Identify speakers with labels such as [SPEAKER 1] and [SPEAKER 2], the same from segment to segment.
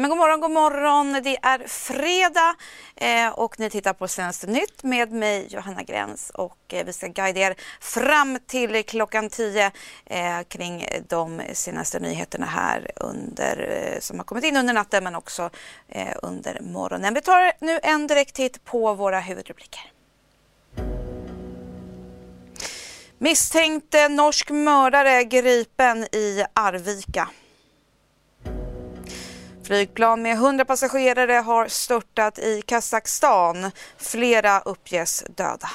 [SPEAKER 1] Men god morgon, god morgon. Det är fredag eh, och ni tittar på Senaste nytt med mig Johanna Gräns och eh, vi ska guida er fram till klockan 10 eh, kring de senaste nyheterna här under, eh, som har kommit in under natten men också eh, under morgonen. Vi tar nu en direkt titt på våra huvudrubriker. Misstänkt norsk mördare gripen i Arvika. Flygplan med 100 passagerare har störtat i Kazakstan. Flera uppges döda.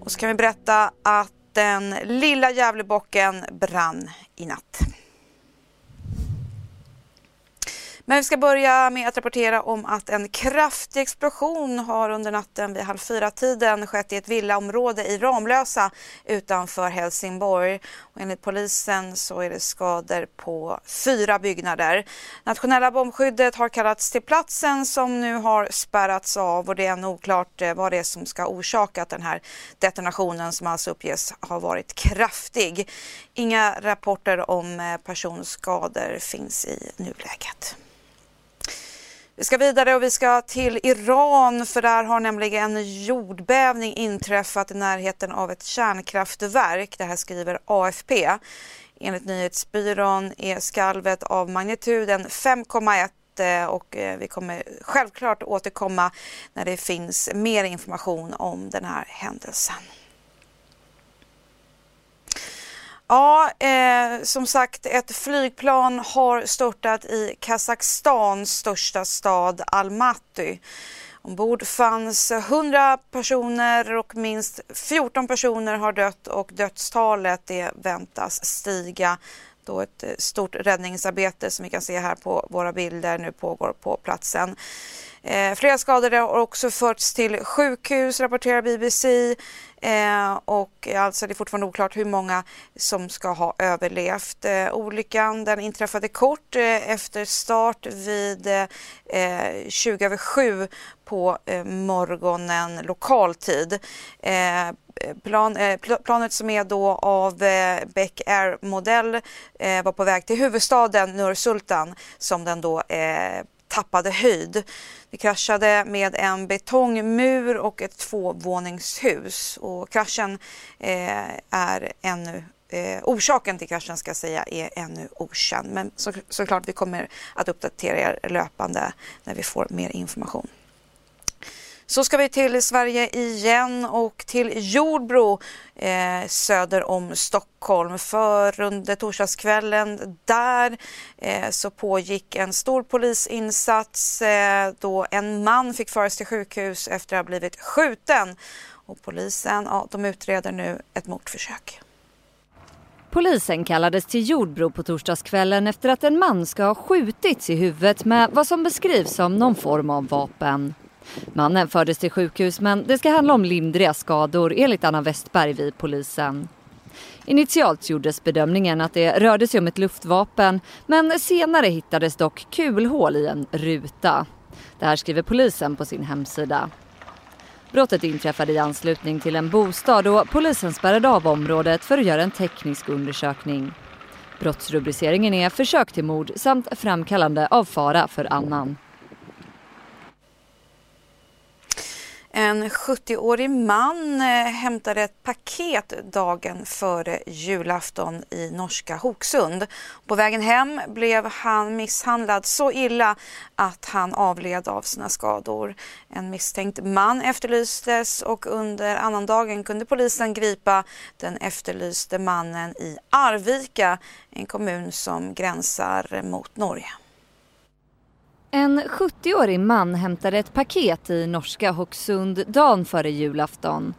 [SPEAKER 1] Och så kan vi berätta att den lilla Gävlebocken brann i natt. Men vi ska börja med att rapportera om att en kraftig explosion har under natten vid halv fyra-tiden skett i ett villaområde i Ramlösa utanför Helsingborg. Och enligt polisen så är det skador på fyra byggnader. Nationella bombskyddet har kallats till platsen som nu har spärrats av och det är ännu oklart eh, vad det är som ska orsakat den här detonationen som alltså uppges ha varit kraftig. Inga rapporter om eh, personskador finns i nuläget. Vi ska vidare och vi ska till Iran för där har nämligen en jordbävning inträffat i närheten av ett kärnkraftverk. Det här skriver AFP. Enligt nyhetsbyrån är skalvet av magnituden 5,1 eh, och eh, vi kommer självklart återkomma när det finns mer information om den här händelsen. Ja, eh, som sagt, ett flygplan har störtat i Kazakstans största stad Almaty. Ombord fanns 100 personer och minst 14 personer har dött och dödstalet det väntas stiga då ett eh, stort räddningsarbete som vi kan se här på våra bilder nu pågår på platsen. Eh, flera skadade har också förts till sjukhus, rapporterar BBC. Eh, och alltså det är fortfarande oklart hur många som ska ha överlevt. Eh, olyckan den inträffade kort eh, efter start vid eh, 20 över 7 på eh, morgonen lokaltid. Eh, plan, planet som är då av Beck Air-modell var på väg till huvudstaden Nur-Sultan som den då tappade höjd. Det kraschade med en betongmur och ett tvåvåningshus och kraschen eh, är ännu eh, orsaken till kraschen ska säga är ännu okänd. Men så, såklart vi kommer att uppdatera er löpande när vi får mer information. Så ska vi till Sverige igen och till Jordbro eh, söder om Stockholm. För under torsdagskvällen där eh, så pågick en stor polisinsats eh, då en man fick föras till sjukhus efter att ha blivit skjuten. Och polisen ja, de utreder nu ett mordförsök.
[SPEAKER 2] Polisen kallades till Jordbro på torsdagskvällen efter att en man ska ha skjutits i huvudet med vad som beskrivs som någon form av vapen. Mannen fördes till sjukhus men det ska handla om lindriga skador enligt Anna Westberg vid polisen. Initialt gjordes bedömningen att det rörde sig om ett luftvapen men senare hittades dock kulhål i en ruta. Det här skriver polisen på sin hemsida. Brottet inträffade i anslutning till en bostad och polisen spärrade av området för att göra en teknisk undersökning. Brottsrubriceringen är försök till mord samt framkallande av fara för annan.
[SPEAKER 1] En 70-årig man eh, hämtade ett paket dagen före julafton i norska Hoksund. På vägen hem blev han misshandlad så illa att han avled av sina skador. En misstänkt man efterlystes och under annandagen kunde polisen gripa den efterlyste mannen i Arvika, en kommun som gränsar mot Norge.
[SPEAKER 2] En 70-årig man hämtade ett paket i norska Hoksund dagen före julafton.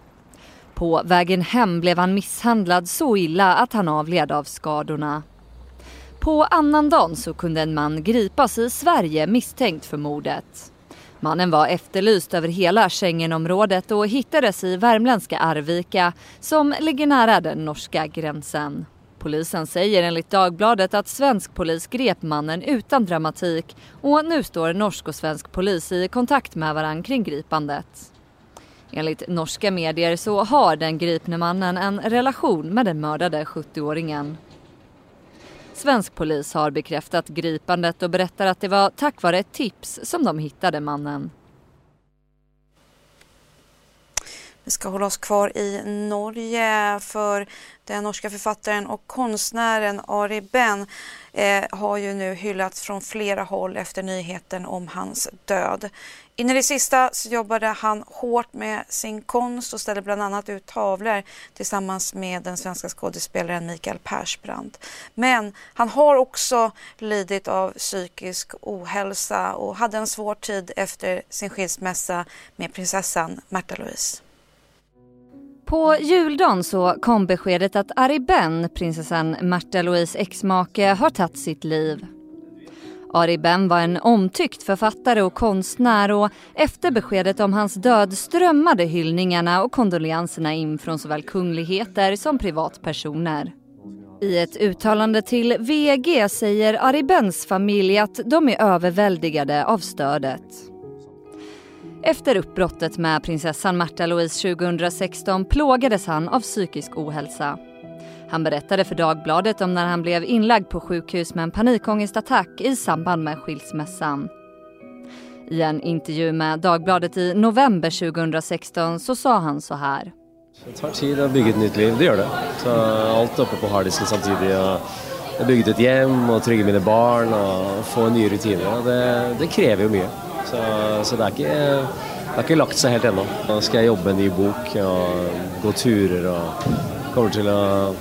[SPEAKER 2] På vägen hem blev han misshandlad så illa att han avled av skadorna. På annandagen så kunde en man gripas i Sverige misstänkt för mordet. Mannen var efterlyst över hela Schengenområdet och hittades i värmländska Arvika som ligger nära den norska gränsen. Polisen säger enligt Dagbladet att svensk polis grep mannen utan dramatik och nu står norsk och svensk polis i kontakt med varandra kring gripandet. Enligt norska medier så har den gripne mannen en relation med den mördade 70-åringen. Svensk polis har bekräftat gripandet och berättar att det var tack vare ett tips som de hittade mannen.
[SPEAKER 1] Vi ska hålla oss kvar i Norge för den norska författaren och konstnären Ari Ben eh, har ju nu hyllats från flera håll efter nyheten om hans död. In i det sista så jobbade han hårt med sin konst och ställde bland annat ut tavlor tillsammans med den svenska skådespelaren Mikael Persbrandt. Men han har också lidit av psykisk ohälsa och hade en svår tid efter sin skilsmässa med prinsessan Märta Louise.
[SPEAKER 2] På juldagen så kom beskedet att Ari Ben, prinsessan Märta Louise exmake, har tagit sitt liv. Ari Ben var en omtyckt författare och konstnär och efter beskedet om hans död strömmade hyllningarna och kondolenserna in från såväl kungligheter som privatpersoner. I ett uttalande till VG säger Ari Bens familj att de är överväldigade av stödet. Efter uppbrottet med prinsessan Märta Louise 2016 plågades han av psykisk ohälsa. Han berättade för Dagbladet om när han blev inlagd på sjukhus med en panikångestattack i samband med skilsmässan. I en intervju med Dagbladet i november 2016 så sa han så här.
[SPEAKER 3] Det tar tid att bygga ett nytt liv, det gör det. Så allt uppe på harddisken samtidigt. Jag har byggt ett hem och trygga mina barn och få nya rutiner. Det, det kräver ju mycket. Så, så det, er ikke, det har inte lagt sig helt ännu. Nu ska jag jobba med en ny bok och gå turer och kommer till att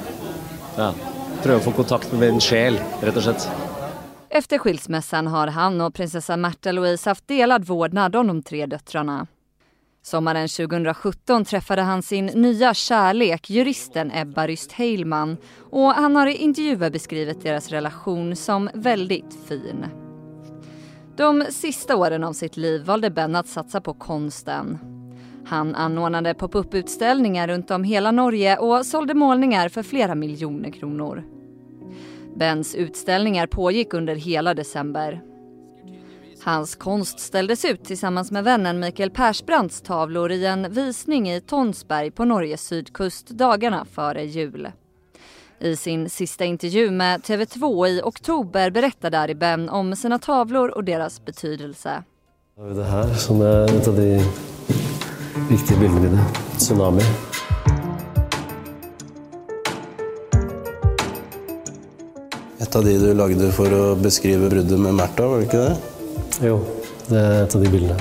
[SPEAKER 3] ja, pröva få kontakt med min själ, rätt och slett.
[SPEAKER 2] Efter skilsmässan har han och prinsessa Märtha Louise haft delad vårdnad om de tre döttrarna. Sommaren 2017 träffade han sin nya kärlek, juristen Ebba Ryst Heilman och han har i intervjuer beskrivit deras relation som väldigt fin. De sista åren av sitt liv valde Ben att satsa på konsten. Han anordnade pop-up-utställningar runt om hela Norge och sålde målningar för flera miljoner kronor. Bens utställningar pågick under hela december. Hans konst ställdes ut tillsammans med vännen Mikael Persbrandts tavlor i en visning i Tonsberg på Norges sydkust dagarna före jul. I sin sista intervju med TV2 i oktober berättade Ari Ben om sina tavlor och deras betydelse.
[SPEAKER 3] Det här som är ett av de viktiga bilderna tsunami.
[SPEAKER 4] Et av de du lagde for å beskrive bruddet med Märta, var det ikke det?
[SPEAKER 3] Jo, det er et av de bildene.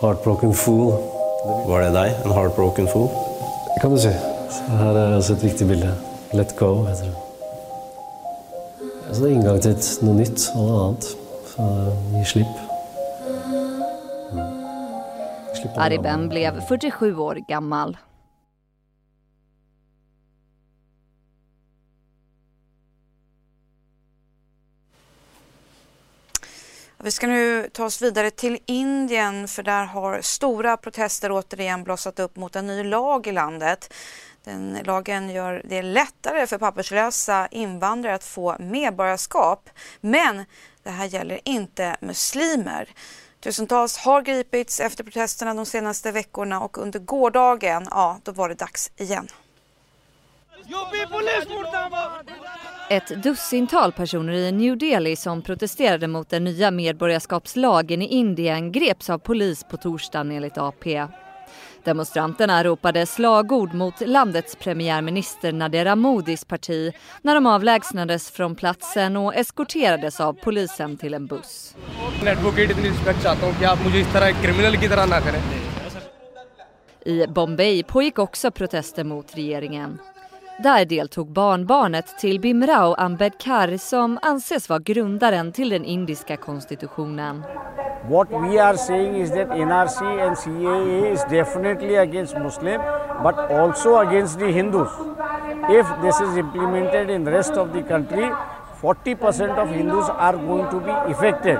[SPEAKER 3] Heartbroken Fool.
[SPEAKER 4] Var det deg? En heartbroken fool?
[SPEAKER 3] Det kan du si. Så her er også et viktig bilde. Let go, heter det. Så det er inngang til noe nytt og noe annet. Så gi slipp. Slipp
[SPEAKER 2] Ari Ben blev 47 år gammal.
[SPEAKER 1] Vi ska nu ta oss vidare till Indien för där har stora protester återigen blossat upp mot en ny lag i landet. Den lagen gör det lättare för papperslösa invandrare att få medborgarskap. Men det här gäller inte muslimer. Tusentals har gripits efter protesterna de senaste veckorna och under gårdagen, ja, då var det dags igen.
[SPEAKER 2] Ett dussintal personer i New Delhi som protesterade mot den nya medborgarskapslagen i Indien greps av polis på torsdagen enligt AP. Demonstranterna ropade slagord mot landets premiärminister Narendra Modis parti när de avlägsnades från platsen och eskorterades av polisen till en buss. I Bombay pågick också protester mot regeringen. Där deltog barnbarnet till Bimrao Ambedkar som anses vara grundaren till den indiska konstitutionen.
[SPEAKER 5] What we are saying is that NRC and CAA is definitely against Muslim, but also against the Hindus. If this is implemented in the rest of the country, 40% of Hindus are going to be affected.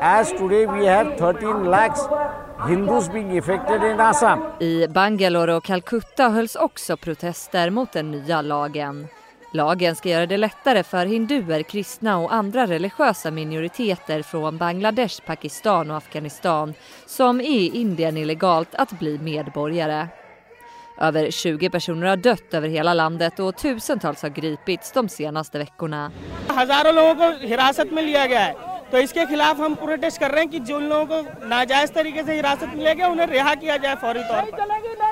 [SPEAKER 5] As today we have 13 lakhs Hindus being affected in Assam.
[SPEAKER 2] I Bangalore och Calcutta hölls också protester mot den nya lagen. Lagen ska göra det lättare för hinduer, kristna och andra religiösa minoriteter från Bangladesh, Pakistan och Afghanistan som är i Indien illegalt att bli medborgare. Över 20 personer har dött över hela landet och tusentals har gripits de senaste veckorna.
[SPEAKER 6] हजारों लोगों को हिरासत में लिया गया है तो इसके खिलाफ हम प्रोटेस्ट कर रहे हैं कि जो लोगों को नाजायज तरीके से हिरासत में लिया गया उन्हें रिहा किया जाए फौरी तौर पर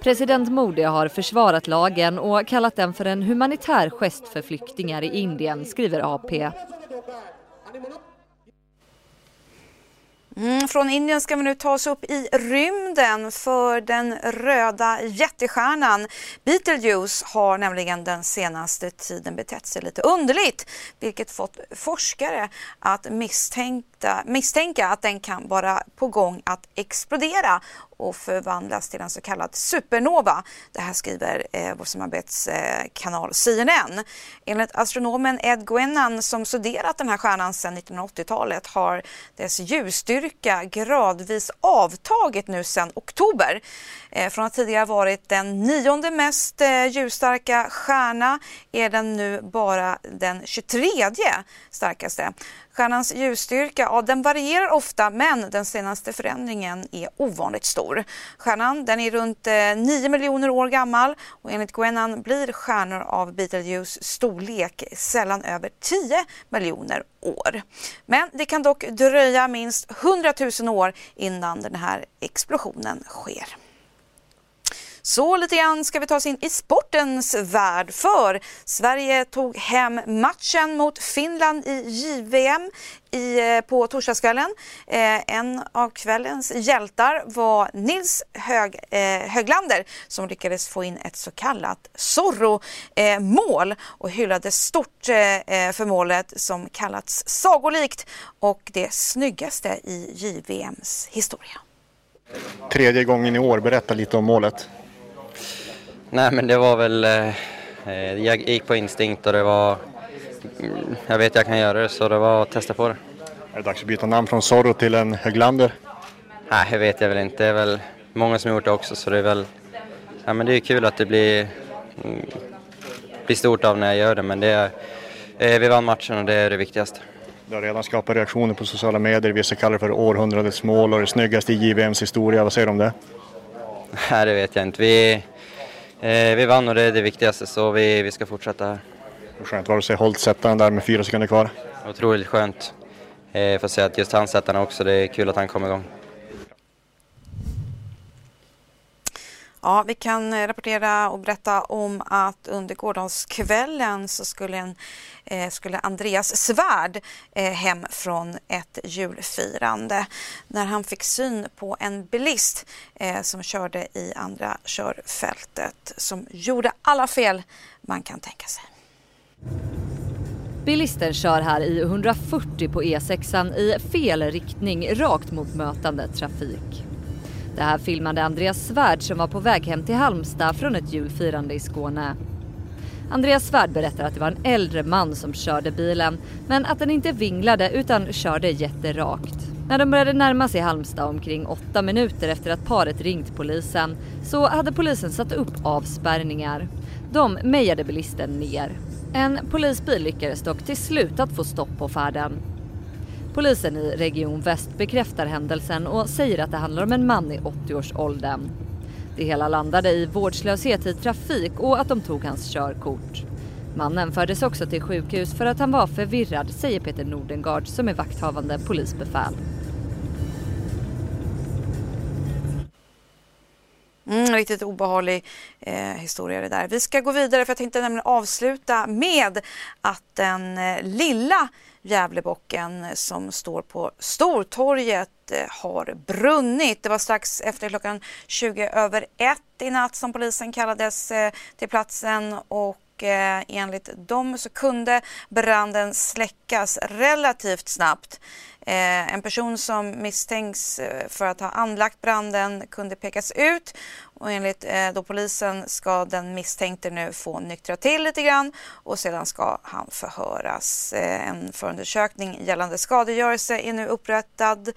[SPEAKER 2] President Modi har försvarat lagen och kallat den för en humanitär gest för flyktingar i Indien, skriver AP.
[SPEAKER 1] Mm, från Indien ska vi nu ta oss upp i rymden för den röda jättestjärnan Betelgeuse har nämligen den senaste tiden betett sig lite underligt vilket fått forskare att misstänka, misstänka att den kan vara på gång att explodera och förvandlas till en så kallad supernova. Det här skriver eh, vår samarbetskanal eh, CNN. Enligt astronomen Ed Gwennan, som studerat den här stjärnan sedan 1980-talet har dess ljusstyrka gradvis avtagit nu sedan oktober. Eh, från att tidigare varit den nionde mest eh, ljusstarka stjärna är den nu bara den 23 starkaste. Stjärnans ljusstyrka ja, den varierar ofta men den senaste förändringen är ovanligt stor. Stjärnan den är runt eh, 9 miljoner år gammal och enligt Gwennan blir stjärnor av Betelgeuse storlek sällan över 10 miljoner år. Men det kan dock dröja minst 100 000 år innan den här explosionen sker. Så lite grann ska vi ta oss in i sportens värld för Sverige tog hem matchen mot Finland i JVM i, eh, på torsdagskvällen. Eh, en av kvällens hjältar var Nils Hög, eh, Höglander som lyckades få in ett så kallat Zorro-mål eh, och hyllades stort eh, eh, för målet som kallats sagolikt och det snyggaste i JVMs historia.
[SPEAKER 7] Tredje gången i år, berätta lite om målet.
[SPEAKER 8] Nej men det var väl, eh, jag gick på instinkt och det var, jag vet jag kan göra det så det var att testa på det.
[SPEAKER 7] Är det dags att byta namn från Zorro till en Höglander?
[SPEAKER 8] Nej, det vet jag väl inte. Det är väl många som har gjort det också så det är väl, ja men det är kul att det blir, mm, blir stort av när jag gör det men det är, eh, vi vann matchen och det är det viktigaste.
[SPEAKER 7] Det har redan skapat reaktioner på sociala medier. Vissa kallar det för århundradets mål och det snyggaste i JVMs historia. Vad säger du om det?
[SPEAKER 8] Nej, det vet jag inte. Vi, eh, vi vann och det är det viktigaste så vi, vi ska fortsätta här.
[SPEAKER 7] Skönt var det att se Holt sätta den där med fyra sekunder kvar.
[SPEAKER 8] Otroligt skönt. Eh, får se att just han sätter den också. Det är kul att han kom igång.
[SPEAKER 1] Ja, vi kan eh, rapportera och berätta om att under gårdagskvällen så skulle, en, eh, skulle Andreas Svärd eh, hem från ett julfirande när han fick syn på en bilist eh, som körde i andra körfältet som gjorde alla fel man kan tänka sig.
[SPEAKER 2] Bilisten kör här i 140 på E6 i fel riktning rakt mot mötande trafik. Det här filmade Andreas Svärd som var på väg hem till Halmstad från ett julfirande i Skåne. Andreas Svärd berättar att det var en äldre man som körde bilen men att den inte vinglade utan körde jätterakt. När de började närma sig Halmstad omkring åtta minuter efter att paret ringt polisen så hade polisen satt upp avspärrningar. De mejade bilisten ner. En polisbil lyckades dock till slut att få stopp på färden. Polisen i Region Väst bekräftar händelsen och säger att det handlar om en man i 80-årsåldern. Det hela landade i vårdslöshet i trafik och att de tog hans körkort. Mannen fördes också till sjukhus för att han var förvirrad, säger Peter Nordengard som är vakthavande polisbefäl.
[SPEAKER 1] Riktigt obehaglig eh, historia det där. Vi ska gå vidare för jag tänkte nämligen avsluta med att den eh, lilla Gävlebocken som står på Stortorget eh, har brunnit. Det var strax efter klockan 20 över ett i natt som polisen kallades eh, till platsen och eh, enligt dem så kunde branden släckas relativt snabbt. Eh, en person som misstänks eh, för att ha anlagt branden kunde pekas ut och enligt eh, då polisen ska den misstänkte nu få nyktra till lite grann och sedan ska han förhöras. Eh, en förundersökning gällande skadegörelse är nu upprättad.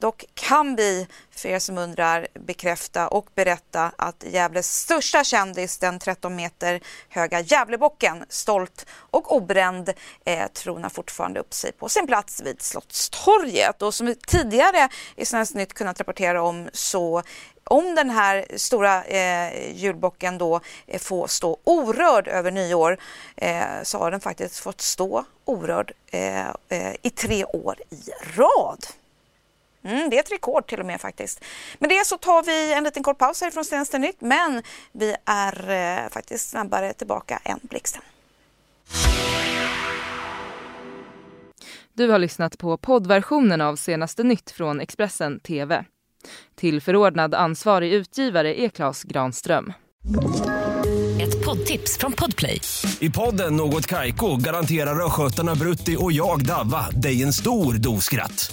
[SPEAKER 1] Dock kan vi, för er som undrar, bekräfta och berätta att Gävles största kändis, den 13 meter höga Gävlebocken, stolt och obränd, eh, tronar fortfarande upp sig på sin plats vid Slottstorget. Och som vi tidigare i Svenskt Nytt kunnat rapportera om så om den här stora eh, julbocken då eh, får stå orörd över nyår eh, så har den faktiskt fått stå orörd eh, eh, i tre år i rad. Mm, det är ett rekord till och med faktiskt. Med det så tar vi en liten kort paus härifrån Senaste Nytt men vi är eh, faktiskt snabbare tillbaka än blixten.
[SPEAKER 9] Du har lyssnat på poddversionen av Senaste Nytt från Expressen TV. Till förordnad ansvarig utgivare är Klas Granström.
[SPEAKER 10] Ett poddtips från Podplay. I podden Något Kaiko garanterar östgötarna Brutti och jag, Davva, dig en stor dos skratt.